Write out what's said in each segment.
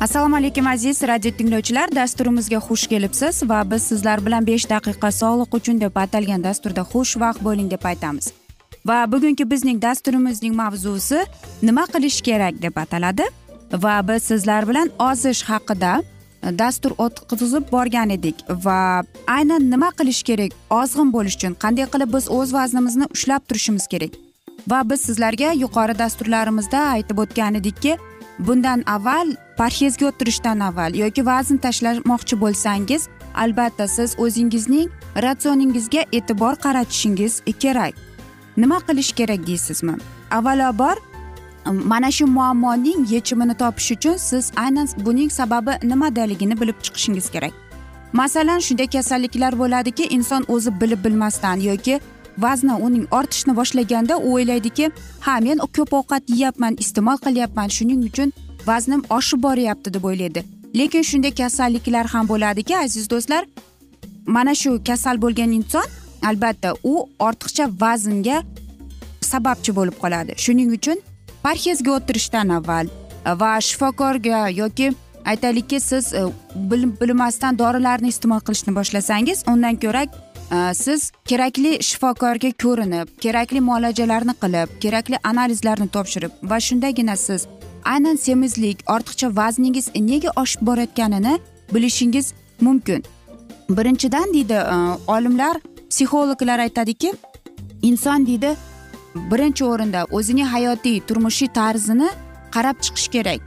assalomu alaykum aziz radio tinglovchilar. Dasturimizga xush kelibsiz va biz sizlar bilan besh daqiqa sog'liq uchun deb atalgan dasturda xushvaqt bo'ling deb aytamiz. Va bugungi bizning dasturimizning mavzusi nima qilish kerak deb ataladi. Va biz sizlar bilan ozish haqida dastur o'tkazib borgan edik. Va aynan nima qilish kerak ozg'in bo'lish uchun qanday qilib biz o'z vaznimizni ushlab turishimiz kerak. Va biz sizlarga yuqori dasturlarimizda aytib o'tgan edikki bundan avval parhezga o'tirishdan avval yoki vazn tashlamoqchi bo'lsangiz albatta siz o'zingizning ratsioningizga e'tibor qaratishingiz kerak. Nima qilish kerak deysizmi? Avvalobor mana shu muammoning yechimini topish uchun siz aynan buning sababi nimadaligini bilib chiqishingiz kerak. Masalan shunday kasalliklar bo'ladiki inson o'zi bilib bilmasdan yoki vazni uning ortishni boshlaganda u o'ylaydiki ha men ko'p ovqat yeyapman iste'mol qilyapman shuning uchun vaznim oshib boryapti deb o'ylaydi. Lekin shunday kasalliklar ham bo'ladiki aziz do'stlar mana shu kasal bo'lgan inson albatta u ortiqcha vaznga sababchi bo'lib qoladi. Shuning uchun parhezga o'tirishdan avval va shifokorga yoki aytaylikki siz e, bilmasdan dorilarni iste'mol qilishni boshlasangiz undan ko'ra Э, siz kerakli shifokorga ko'rinib kerakli muolajalarni qilib kerakli analizlarni topshirib va shundagina siz aynan semizlik ortiqcha vazningiz nega oshib borayotganini bilishingiz mumkin. Birinchidan deydi e, olimlar psixologlar aytadiki inson deydi birinchi o'rinda o'zining hayotiy turmushiy tarzini qarab chiqish kerak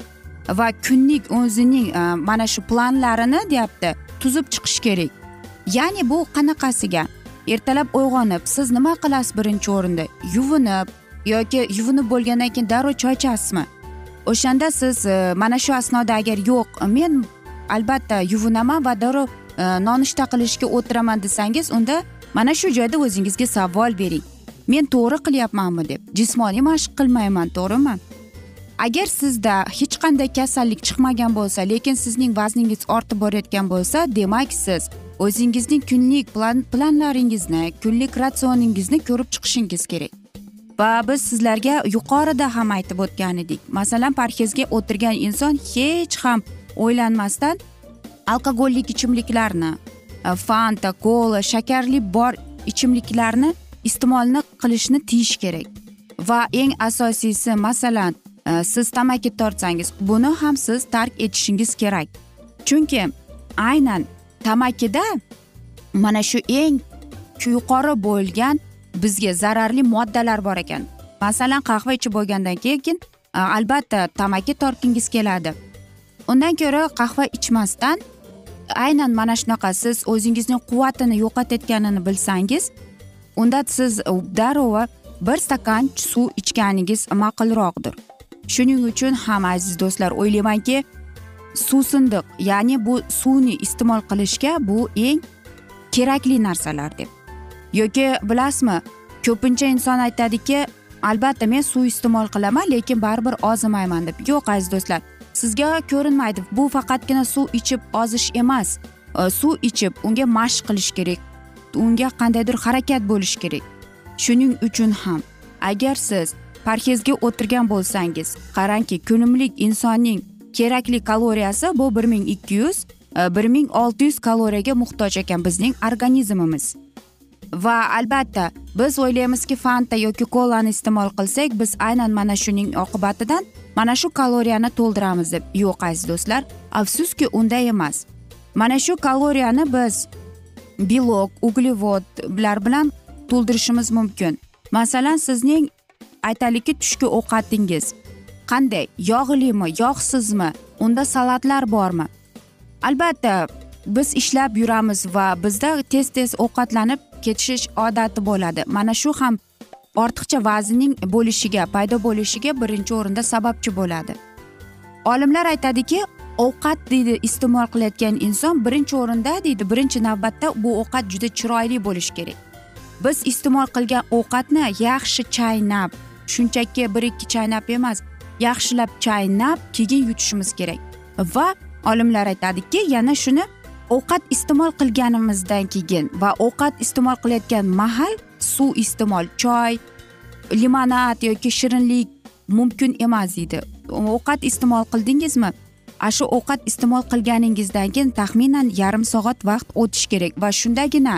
va kunlik o'zining e, mana shu planlarini deyapti tuzib chiqish kerak. Ya'ni bu qanaqasiga? Ertalab uyg'onib siz nima qilasiz birinchi o'rinda? Yuvinib yoki yuvinib bo'lgandan keyin darrov choy ichasizmi? O'shanda siz e, mana shu asnoda agar yo'q men albatta yuvinaman va darrov e, nonushta qilishga o'tiraman desangiz unda mana shu joyda o'zingizga savol bering. Men to'g'ri qilyapmanmi deb. Jismoniy mashq qilmayman to'g'rimi? Agar sizda hech qanday kasallik chiqmagan bo'lsa lekin sizning vazningiz ortib borayotgan bo'lsa demak siz o'zingizning kunlik plan planlaringizni kunlik ratsioningizni ko'rib chiqishingiz kerak. Va biz sizlarga yuqorida ham aytib o'tgan edik. Masalan parhezga o'tirgan inson hech ham o'ylanmasdan alkogollik ichimliklarni e, fanta kola shakarli bor ichimliklarni iste'molni qilishni tiyish kerak. Va eng asosiysi masalan e, siz tamaki tortsangiz buni ham siz tark etishingiz kerak. Chunki aynan tamakida mana shu eng yuqori bo'lgan bizga zararli moddalar bor ekan. Masalan qahva ichib bo'lgandan keyin e, albatta tamaki tortgingiz keladi. Undan ko'ra qahva ichmasdan aynan mana shunaqa siz o'zingizning quvvatini yo'qotayotganini bilsangiz unda siz darrov bir stakan suv ichganingiz ma'qulroqdir. Shuning uchun ham aziz do'stlar o'ylaymanki suvsindiq ya'ni bu suvni iste'mol qilishga bu eng kerakli narsalar deb. Yoki bilasizmi ko'pincha inson aytadiki albatta men suv iste'mol qilaman lekin baribir ozimayman deb. Yo'q aziz do'stlar sizga ko'rinmaydi bu faqatgina suv ichib ozish emas. Suv ichib unga mashq qilish kerak unga qandaydir harakat bo'lishi kerak. Shuning uchun ham agar siz parhezga o'tirgan bo'lsangiz qarangki kunimlik insonning kerakli kaloriyasi bu bir ming ikki yuz e, bir ming olti yuz kaloriyaga muhtoj ekan bizning organizmimiz. Va albatta biz o'ylaymizki fanta yoki kolani iste'mol qilsak biz aynan mana shuning oqibatidan mana shu kaloriyani to'ldiramiz deb yo'q aziz do'stlar. Afsuski unday emas. Mana shu kaloriyani biz belok uglevodlar bilan to'ldirishimiz mumkin. Masalan sizning aytaylikki tushki ovqatingiz. Qanday yog'limi yog'sizmi unda salatlar bormi? Albatta biz ishlab yuramiz va bizda tez tez ovqatlanib ketish odati bo'ladi. Mana shu ham ortiqcha vaznning bo'lishiga paydo bo'lishiga birinchi o'rinda sababchi bo'ladi. Olimlar aytadiki ovqat deydi iste'mol qilayotgan inson birinchi o'rinda deydi birinchi navbatda bu ovqat juda chiroyli bo'lishi kerak. Biz iste'mol qilgan ovqatni yaxshi chaynab shunchaki bir ikki chaynab emas yaxshilab chaynab keyin yutishimiz kerak. Va olimlar aytadiki yana shuni ovqat iste'mol qilganimizdan keyin va ovqat iste'mol qilayotgan mahal suv iste'mol choy limonad yoki shirinlik mumkin emas deydi. Ovqat iste'mol qildingizmi? Ana shu ovqat iste'mol qilganingizdan keyin taxminan yarim soat vaqt o'tishi kerak va shundagina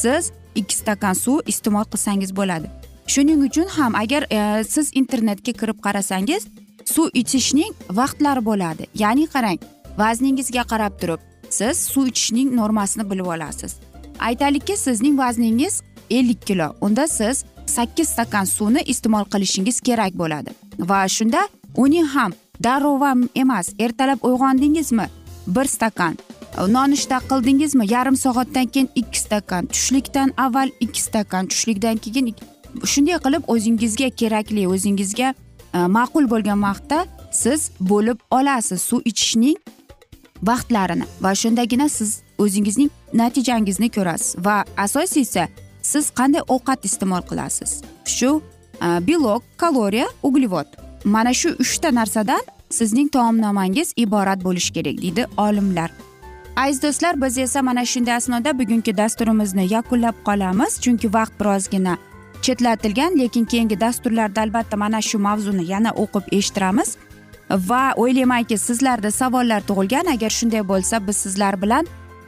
siz ikki stakan suv iste'mol qilsangiz bo'ladi. Shuning uchun ham agar e, siz internetga kirib qarasangiz suv ichishning vaqtlari bo'ladi. Ya'ni qarang vazningizga qarab turib siz suv ichishning normasini bilib olasiz. Aytaylikki sizning vazningiz ellik kilo. Unda siz sakkiz stakan suvni iste'mol qilishingiz kerak bo'ladi. Va shunda uning ham darrov ham emas ertalab uyg'ondingizmi? Bir stakan. Nonushta qildingizmi? Yarim soatdan keyin ikki stakan. Tushlikdan avval ikki stakan tushlikdan keyin shunday qilib o'zingizga kerakli o'zingizga Э, ma'qul bo'lgan vaqtda siz bo'lib olasiz suv ichishning vaqtlarini va shundagina siz o'zingizning natijangizni ko'rasiz. Va asosiysi siz qanday ovqat iste'mol qilasiz? Shu e, belok kaloriya uglevod mana shu uchta narsadan sizning taomnomangiz iborat bo'lishi kerak deydi olimlar. Aziz do'stlar biz esa mana shunday asnoda bugungi dasturimizni yakunlab qolamiz. Chunki vaqt birozgina chetlatilgan lekin keyingi dasturlarda albatta mana shu mavzuni yana o'qib eshittiramiz. Va o'ylaymanki sizlarda savollar tug'ilgan. Agar shunday bo'lsa biz sizlar bilan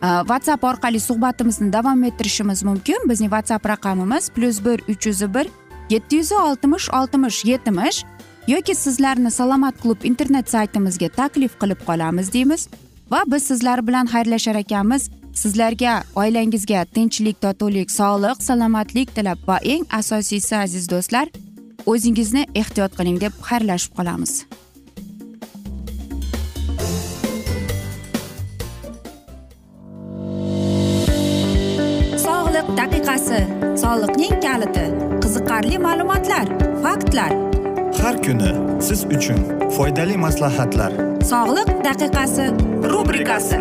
e, whatsapp orqali suhbatimizni davom ettirishimiz mumkin. Bizning whatsapp raqamimiz plyus bir uch yuz bir yetti yuz oltmish oltmish yetmish yoki sizlarni salomat klub internet saytimizga taklif qilib qolamiz deymiz. Va biz sizlar bilan xayrlashar ekanmiz. Sizlarga oilangizga tinchlik totuvlik sog'lik salomatlik tilab va eng asosiysi aziz do'stlar o'zingizni ehtiyot qiling deb xayrlashib qolamiz. Sog'liq daqiqasi soliqning kaliti qiziqarli ma'lumotlar faktlar. Har kuni siz uchun foydali maslahatlar. Sog'liq daqiqasi rubrikasi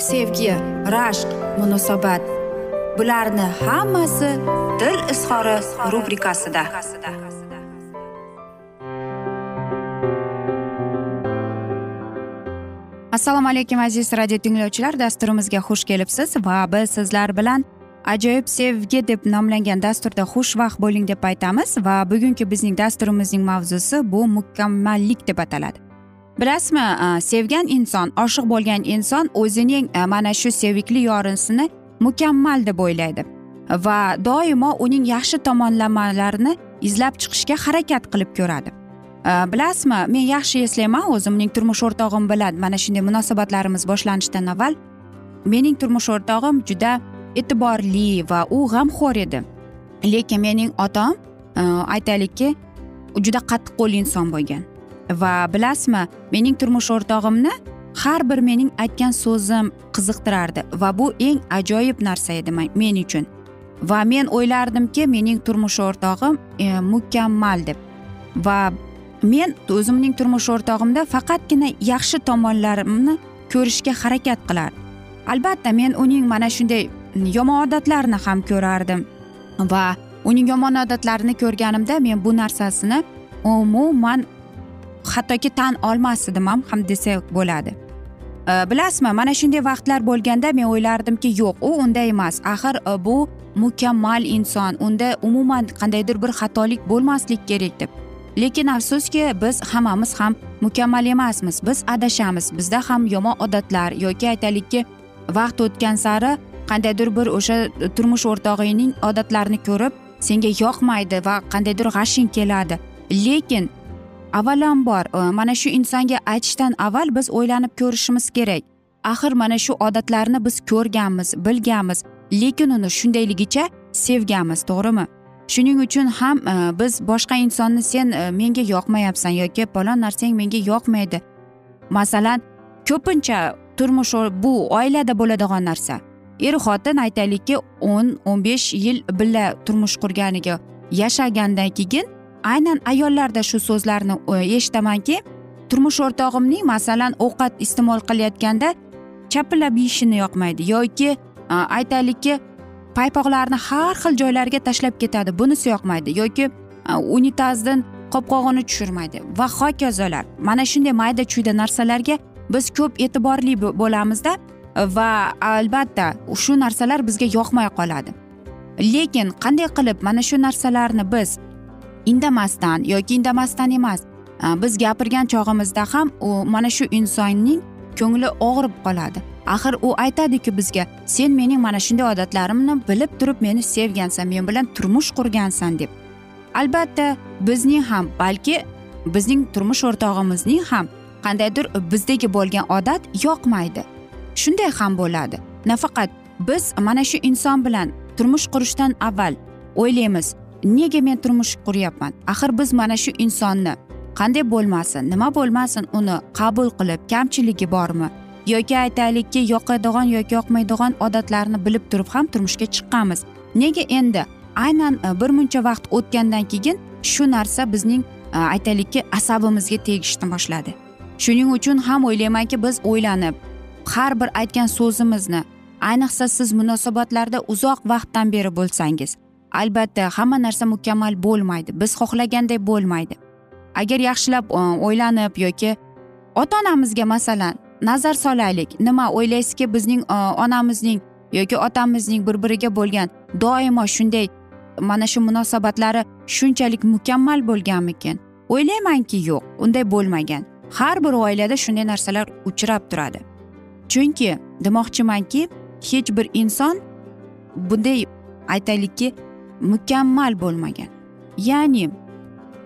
sevgi rashq munosabat. Bularni hammasi dil izhori rubrikasida. Assalomu alaykum aziz radio tinglovchilar. Dasturimizga xush kelibsiz va biz sizlar bilan ajoyib sevgi deb nomlangan dasturda xushvaqt bo'ling deb aytamiz va bugungi bizning dasturimizning mavzusi bu mukammallik deb ataladi. Bilasizmi sevgan inson oshiq bo'lgan inson o'zining mana shu sevikli yorisini mukammal deb o'ylaydi. Va doimo uning yaxshi tomonlamalarini izlab chiqishga harakat qilib ko'radi. Bilasizmi men yaxshi eslayman o'zimning turmush o'rtog'im bilan mana shunday munosabatlarimiz boshlanishidan avval mening turmush o'rtog'im juda e'tiborli va u g'amxo'r edi. Lekin mening otam aytaylikki juda qattiqqo'l inson bo'lgan. Va bilasizmi mening turmush o'rtog'imni har bir mening aytgan so'zim qiziqtirardi va bu eng ajoyib narsa edi men uchun. Va men o'ylardimki mening turmush o'rtog'im e, mukammal deb. Va men o'zimning turmush o'rtog'imda faqatgina yaxshi tomonlarimni ko'rishga harakat qilardim. Albatta men uning mana shunday yomon odatlarini ham ko'rardim va uning yomon odatlarini ko'rganimda men bu narsasini umuman hattoki tan olmas edim ham ham desak bo'ladi e, bilasizmi mana shunday vaqtlar bo'lganda men o'ylardimki yo'q u unday emas. Axir e, bu mukammal inson unda umuman qandaydir bir xatolik bo'lmaslik kerak deb. Lekin afsuski biz hammamiz ham mukammal emasmiz. Biz adashamiz. Bizda ham yomon odatlar yoki aytaylikki vaqt o'tgan sari qandaydir bir o'sha turmush o'rtog'ingning odatlarini ko'rib senga yoqmaydi va qandaydir g'ashing keladi. Lekin avvalambor mana shu insonga aytishdan avval biz o'ylanib ko'rishimiz kerak. Axir mana shu odatlarni biz ko'rganmiz bilganmiz. Lekin uni shundayligicha sevganmiz to'g'rimi? Shuning uchun ham e, biz boshqa insonni sen e, menga yoqmayapsan yoki palon narsang menga yoqmaydi. Masalan ko'pincha turmush bu oilada bo'ladigan narsa. Er xotin aytaylikki o'n o'n besh yil birga turmush qurganiga yashagandan keyin aynan ayollarda shu so'zlarni e, eshitamanki turmush o'rtog'imning masalan ovqat iste'mol qilayotganda chapillab yeyishini yoqmaydi. Yoki e, aytaylikki paypoqlarni har xil joylarga tashlab ketadi. Bunisi yoqmaydi. Yoki e, unitazdan qopqog'ini tushirmaydi. Va hokazolar. Mana shunday mayda chuyda narsalarga biz ko'p e'tiborli bo'lamizda. Va albatta shu narsalar bizga yoqmay qoladi. Lekin qanday qilib mana shu narsalarni biz indamasdan yoki indamasdan emas. Biz gapirgan chog'imizda ham u mana shu insonning ko'ngli og'rib qoladi. Axir u aytadiku bizga sen mening mana shunday odatlarimni bilib turib meni sevgansan men bilan turmush qurgansan deb. Albatta bizning ham balki bizning turmush o'rtog'imizning ham qandaydir bizdagi bo'lgan odat yoqmaydi. Shunday ham bo'ladi. Nafaqat biz mana shu inson bilan turmush qurishdan avval o'ylaymiz nega men turmush quryapman? Axir biz mana shu insonni qanday bo'lmasin nima bo'lmasin uni qabul qilib kamchiligi bormi? Yoki aytaylikki yoqadigan yoki yoqmaydigan odatlarni bilib turib ham turmushga chiqqanmiz. Nega endi aynan e, bir muncha vaqt o'tgandan keyin shu narsa bizning e, aytaylikki asabimizga tegishni boshladi. Shuning uchun ham o'ylaymanki biz o'ylanib har bir aytgan so'zimizni ayniqsa siz munosabatlarda uzoq vaqtdan beri bo'lsangiz albatta hamma narsa mukammal bo'lmaydi. Biz xohlaganday bo'lmaydi. Agar yaxshilab e, o'ylanib yoki ota onamizga masalan nazar solaylik. Nima o'ylaysizki bizning e, onamizning yoki otamizning bir biriga bo'lgan doimo shunday mana shu munosabatlari shunchalik mukammal bo'lganmikin? O'ylaymanki yo'q unday bo'lmagan. Har bir oilada shunday narsalar uchrab turadi. Chunki demoqchimanki hech bir inson bunday aytaylikki mukammal bo'lmagan. Ya'ni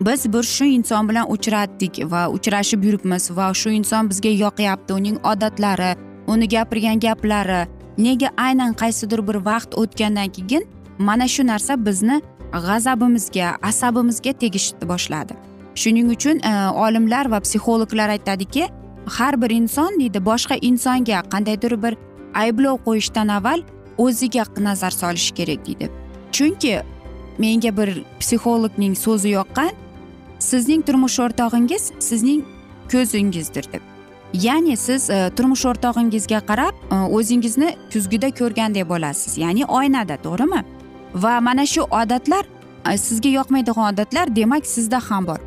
biz bir shu inson bilan uchratdik va uchrashib yuribmiz va shu inson bizga yoqyapti. Uning odatlari uni gapirgan gaplari nega aynan qaysidir bir vaqt o'tgandan keyin mana shu narsa bizni g'azabimizga asabimizga tegishni boshladi. Shuning uchun e, olimlar va psixologlar aytadiki har bir inson deydi boshqa insonga qandaydir bir ayblov qo'yishdan avval o'ziga nazar solishi kerak deydi. Chunki menga bir psixologning so'zi yoqqan sizning turmush o'rtog'ingiz sizning ko'zingizdir deb. Ya'ni siz e, turmush o'rtog'ingizga qarab e, o'zingizni kuzgida ko'rgandek bo'lasiz ya'ni oynada to'g'rimi? Va mana shu odatlar e, sizga yoqmaydigan odatlar demak sizda ham bor.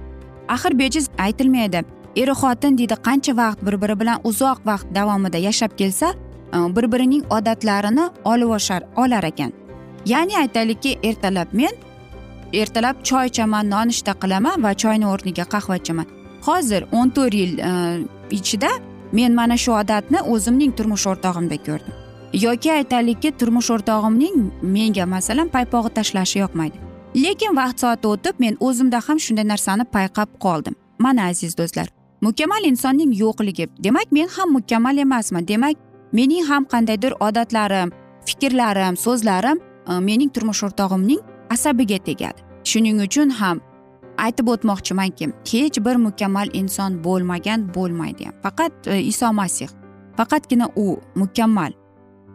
Axir bejiz aytilmaydi er xotin deydi qancha vaqt bir biri bilan uzoq vaqt davomida yashab kelsa e, bir birining odatlarini olib oshar olar ekan. Ya'ni aytaylikki ertalab men ertalab choy ichaman nonushta qilaman va choyni o'rniga qahva ichaman hozir o'n to'rt yil e, ichida men mana shu odatni o'zimning turmush o'rtog'imda ko'rdim. Yoki aytaylikki turmush o'rtog'imning menga masalan paypog'i tashlashi yoqmaydi lekin vaqt soati o'tib men o'zimda ham shunday narsani payqab qoldim. Mana aziz do'stlar mukammal insonning yo'qligi. Demak men ham mukammal emasman. Demak mening ham qandaydir odatlarim fikrlarim so'zlarim Э, mening turmush o'rtog'imning asabiga tegadi. Shuning uchun ham aytib o'tmoqchimanki hech bir mukammal inson bo'lmagan bo'lmaydi ham. Faqat e, iso masih faqatgina u mukammal.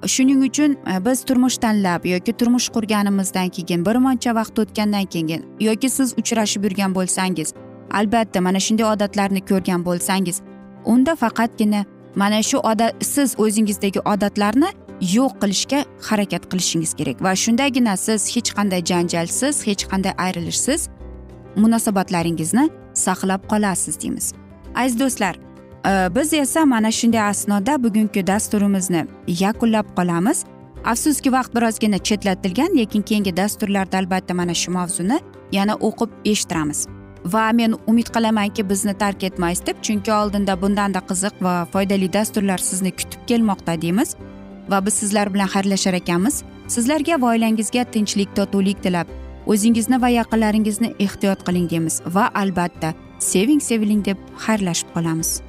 Shuning uchun e, biz turmush tanlab yoki turmush qurganimizdan keyin bir muncha vaqt o'tgandan keyin yoki siz uchrashib yurgan bo'lsangiz albatta mana shunday odatlarni ko'rgan bo'lsangiz unda faqatgina mana shu odat siz o'zingizdagi odatlarni yo'q qilishga harakat qilishingiz kerak. Va shundagina siz hech qanday janjalsiz hech qanday ayrilishsiz munosabatlaringizni saqlab qolasiz deymiz. Aziz do'stlar e, biz esa mana shunday asnoda bugungi dasturimizni yakunlab qolamiz. Afsuski vaqt birozgina chetlatilgan lekin keyingi dasturlarda albatta mana shu mavzuni yana o'qib eshittiramiz. Va men umid qilamanki bizni tark etmaysiz deb chunki oldinda bundanda qiziq va foydali dasturlar sizni kutib kelmoqda deymiz. Va biz sizlar bilan xayrlashar ekanmiz. Sizlarga va oilangizga tinchlik totuvlik tilab o'zingizni va yaqinlaringizni ehtiyot qiling deymiz va albatta seving seviling deb xayrlashib qolamiz.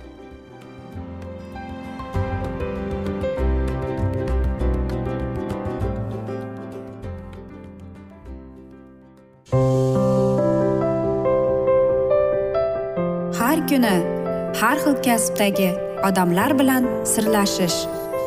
Har kuni har xil kasbdagi odamlar bilan sirlashish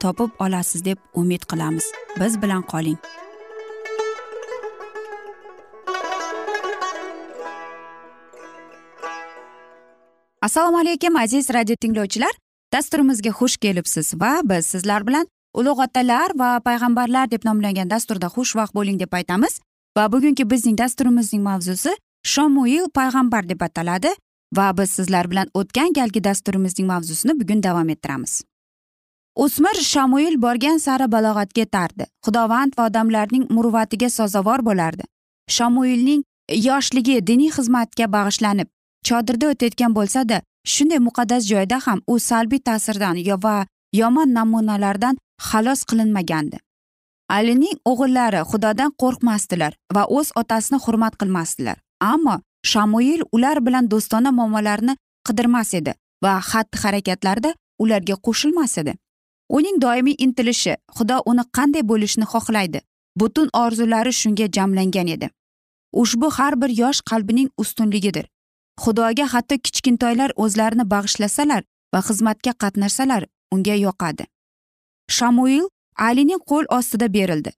topib olasiz deb umid qilamiz. Biz bilan qoling. Assalomu alaykum aziz radio tinglovchilar. Dasturimizga xush kelibsiz va biz sizlar bilan ulug' otalar va payg'ambarlar deb nomlangan dasturda xushvaqt bo'ling deb aytamiz. Va bugungi bizning dasturimizning mavzusi shomuil payg'ambar deb ataladi. Va biz sizlar bilan o'tgan galgi dasturimizning mavzusini bugun davom ettiramiz. O'smir shamoil borgan sari balog'atga yetardi xudovand va odamlarning muruvvatiga sazovor bo'lardi. Shamoilning yoshligi diniy xizmatga bag'ishlanib chodirda o'tayotgan bo'lsada shunday muqaddas joyda ham u salbiy ta'sirdan va yomon namunalardan xalos qilinmagandi. Alining o'g'illari xudodan qo'rqmasdilar va o'z otasini hurmat qilmasdilar. Ammo shamoil ular bilan do'stona muomalarni qidirmas edi va xatti harakatlarida ularga qo'shilmas edi. Uning doimiy intilishi xudo uni qanday bo'lishini xohlaydi. Butun orzulari shunga jamlangan edi. Ushbu har bir yosh qalbining ustunligidir. Xudoga hatto kichkintoylar o'zlarini bag'ishlasalar va xizmatga qatnashsalar unga yoqadi. Shamuil alining qo'l ostida berildi.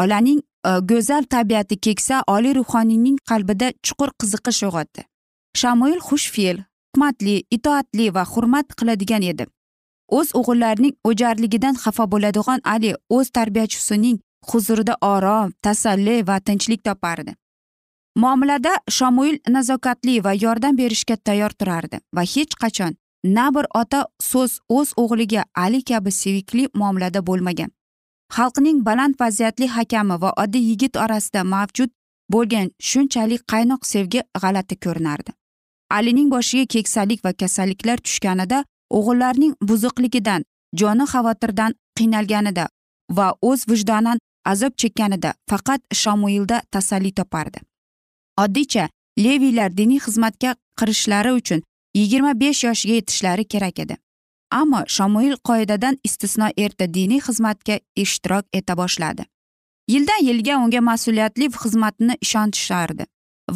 Olaning e, go'zal tabiati keksa oliy ruhoniyning qalbida chuqur qiziqish uyg'otdi. Shamuil xushfe'l hikmatli itoatli va hurmat qiladigan edi. O'z o'g'illarining o'jarligidan xafa bo'ladigan ali o'z tarbiyachisining huzurida orom tasalli va tinchlik topardi. Muomalada shomuil nazokatli va yordam berishga tayyor turardi va hech qachon na bir ota so'z o'z o'g'liga ali kabi sevikli muomalada bo'lmagan. Xalqning baland vaziyatli hakami va oddiy yigit orasida mavjud bo'lgan shunchalik qaynoq sevgi g'alati ko'rinardi. Alining boshiga keksalik va kasalliklar tushganida o'g'illarning buzuqligidan joni xavotirdan qiynalganida va o'z vijdonan azob chekkanida faqat shamuilda tasalli topardi. Oddiycha leviylar diniy xizmatga kirishlari uchun yigirma besh yoshga yetishlari kerak edi. Ammo shamuil qoidadan istisno erta diniy xizmatga ishtirok eta boshladi. Yildan yilga unga mas'uliyatli xizmatni ishontishardi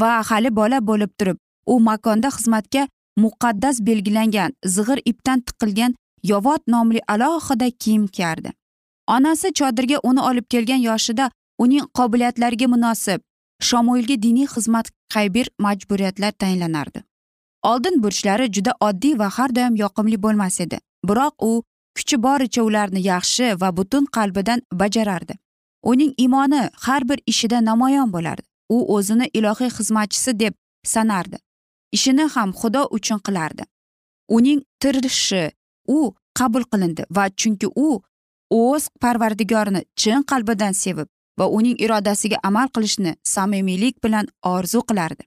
va hali bola bo'lib turib u makonda xizmatga muqaddas belgilangan zig'ir ipdan tiqilgan yovot nomli alohida kiyim kiyardi. Onasi chodirga uni olib kelgan yoshida uning qobiliyatlariga munosib shomuilga diniy xizmat qaybir majburiyatlar tayinlanardi. Oldin burchlari juda oddiy va har doim yoqimli bo'lmas edi biroq u kuchi boricha ularni yaxshi va butun qalbidan bajarardi. Uning iymoni har bir ishida namoyon bo'lardi. U o'zini ilohiy xizmatchisi deb sanardi. Ishini ham xudo uchun qilardi. Uning tirishi u qabul qilindi va chunki u o'z parvardigorini chin qalbidan sevib va uning irodasiga amal qilishni samimiylik bilan orzu qilardi.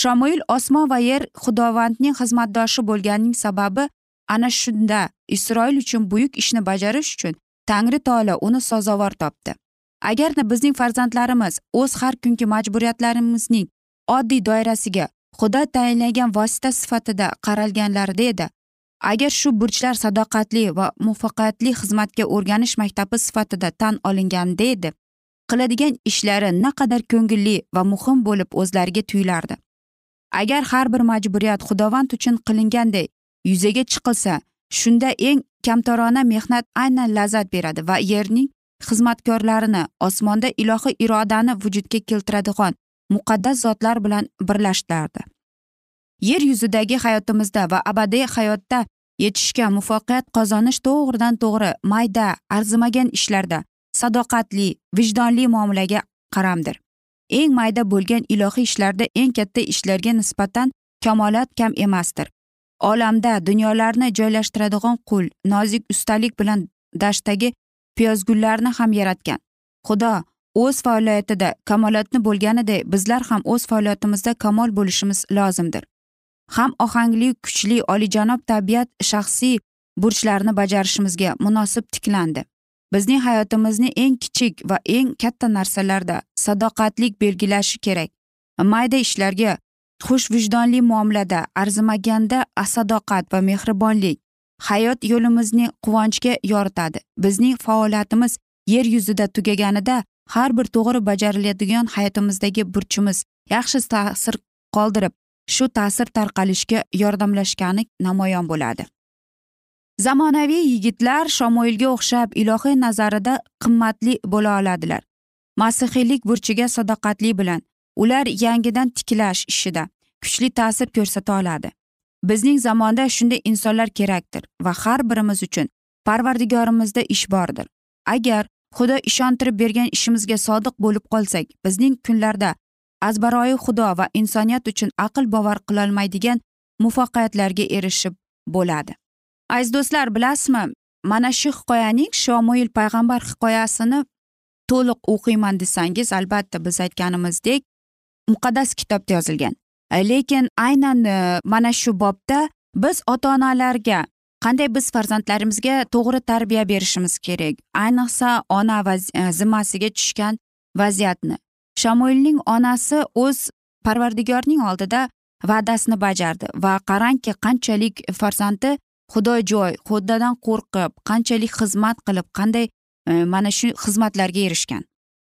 Shomuil osmon va yer xudovandning xizmatdoshi bo'lganining sababi ana shunda isroil uchun buyuk ishni bajarish uchun tangri taolo uni sazovor topdi. Agarda bizning farzandlarimiz o'z har kungi majburiyatlarimizning oddiy doirasiga xudo tayinlagan vosita sifatida qaralganlarida edi. Agar shu burchlar sadoqatli va muvaffaqiyatli xizmatga o'rganish maktabi sifatida tan olinganida edi qiladigan ishlari naqadar ko'ngilli va muhim bo'lib o'zlariga tuyulardi. Agar har bir majburiyat xudovand uchun qilinganday yuzaga chiqilsa shunda eng kamtarona mehnat aynan lazzat beradi va yerning xizmatkorlarini osmonda ilohiy irodani vujudga keltiradigan muqaddas zotlar bilan birlashtirardi yer yuzidagi hayotimizda va abadiy hayotda yetishgan muvaffaqiyat qozonish to'g'ridan to'g'ri mayda arzimagan ishlarda sadoqatli vijdonli muomalaga qaramdir. Eng mayda bo'lgan ilohiy ishlarda eng katta ishlarga nisbatan kamolat kam emasdir. Olamda dunyolarni joylashtiradigan qul nozik ustalik bilan dashtdagi piyozgullarni ham yaratgan. Xudo o'z faoliyatida kamolotni bo'lganidek bizlar ham o'z faoliyatimizda kamol bo'lishimiz lozimdir. Ham ohangli kuchli olijanob tabiat shaxsiy burchlarini bajarishimizga munosib tiklandi. Bizning hayotimizni eng kichik va eng katta narsalarda sadoqatlik belgilashi kerak. Mayda ishlarga xushvijdonli muomalada arzimaganda sadoqat va mehribonlik hayot yo'limizni quvonchga yoritadi. Bizning faoliyatimiz yer yuzida tugaganida har bir to'g'ri bajariladigan hayotimizdagi burchimiz yaxshi ta'sir qoldirib shu ta'sir tarqalishga yordamlashgani namoyon bo'ladi. Zamonaviy yigitlar shamoilga o'xshab ilohiy nazarida qimmatli bo'la oladilar. Masihiylik burchiga sadoqatli bilan ular yangidan tiklash ishida kuchli ta'sir ko'rsata oladi. Bizning zamonda shunday insonlar kerakdir va har birimiz uchun parvardigorimizda ish bordir. Agar xudo ishontirib bergan ishimizga sodiq bo'lib qolsak bizning kunlarda azbaroyi xudo va insoniyat uchun aql bovar qilolmaydigan muvaffaqiyatlarga erishib bo'ladi. Aziz do'stlar bilasizmi mana shu hikoyaning shomuil payg'ambar hikoyasini to'liq o'qiyman desangiz albatta biz aytganimizdek muqaddas kitobda yozilgan. Lekin aynan e, mana shu bobda biz ota onalarga qanday biz farzandlarimizga to'g'ri tarbiya berishimiz kerak? Ayniqsa ona e, zimmasiga tushgan vaziyatni. Shamoilning onasi o'z parvardigorning oldida va'dasini bajardi va qarangki qanchalik farzandi xudojo'y xudodan qo'rqib qanchalik xizmat qilib qanday e, mana shu xizmatlarga erishgan.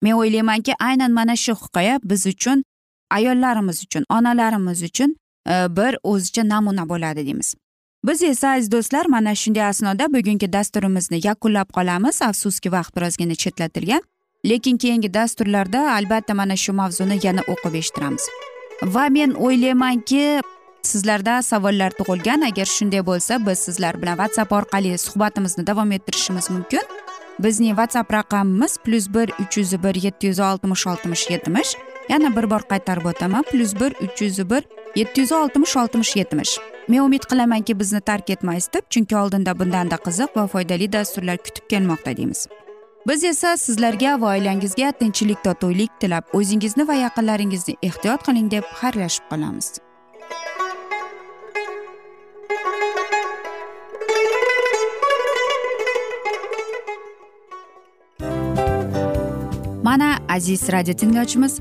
Men o'ylaymanki aynan mana shu hikoya biz uchun ayollarimiz uchun onalarimiz uchun e, bir o'zicha namuna bo'ladi deymiz. Biz esa aziz do'stlar mana shunday asnoda bugungi dasturimizni yakunlab qolamiz. Afsuski vaqt birozgina chetlatilgan lekin keyingi dasturlarda albatta mana shu mavzuni yana o'qib eshittiramiz. Va men o'ylaymanki sizlarda savollar tug'ilgan. Agar shunday bo'lsa biz sizlar bilan whatsapp orqali suhbatimizni davom ettirishimiz mumkin. Bizning whatsapp raqamimiz plyus bir uch yuz bir yetti yuz oltmish oltmish yetmish. Yana bir bor qaytarib o'taman plyus bir uch yuz bir yetti yuz oltmish oltmish yetmish. Men umid qilamanki bizni tark etmaysiz deb chunki oldinda bundanda qiziq va foydali dasturlar kutib kelmoqda deymiz. Biz esa sizlarga va oilangizga tinchlik totuvlik tilab o'zingizni va yaqinlaringizni ehtiyot qiling deb xayrlashib qolamiz. Mana aziz radio tinglovchimiz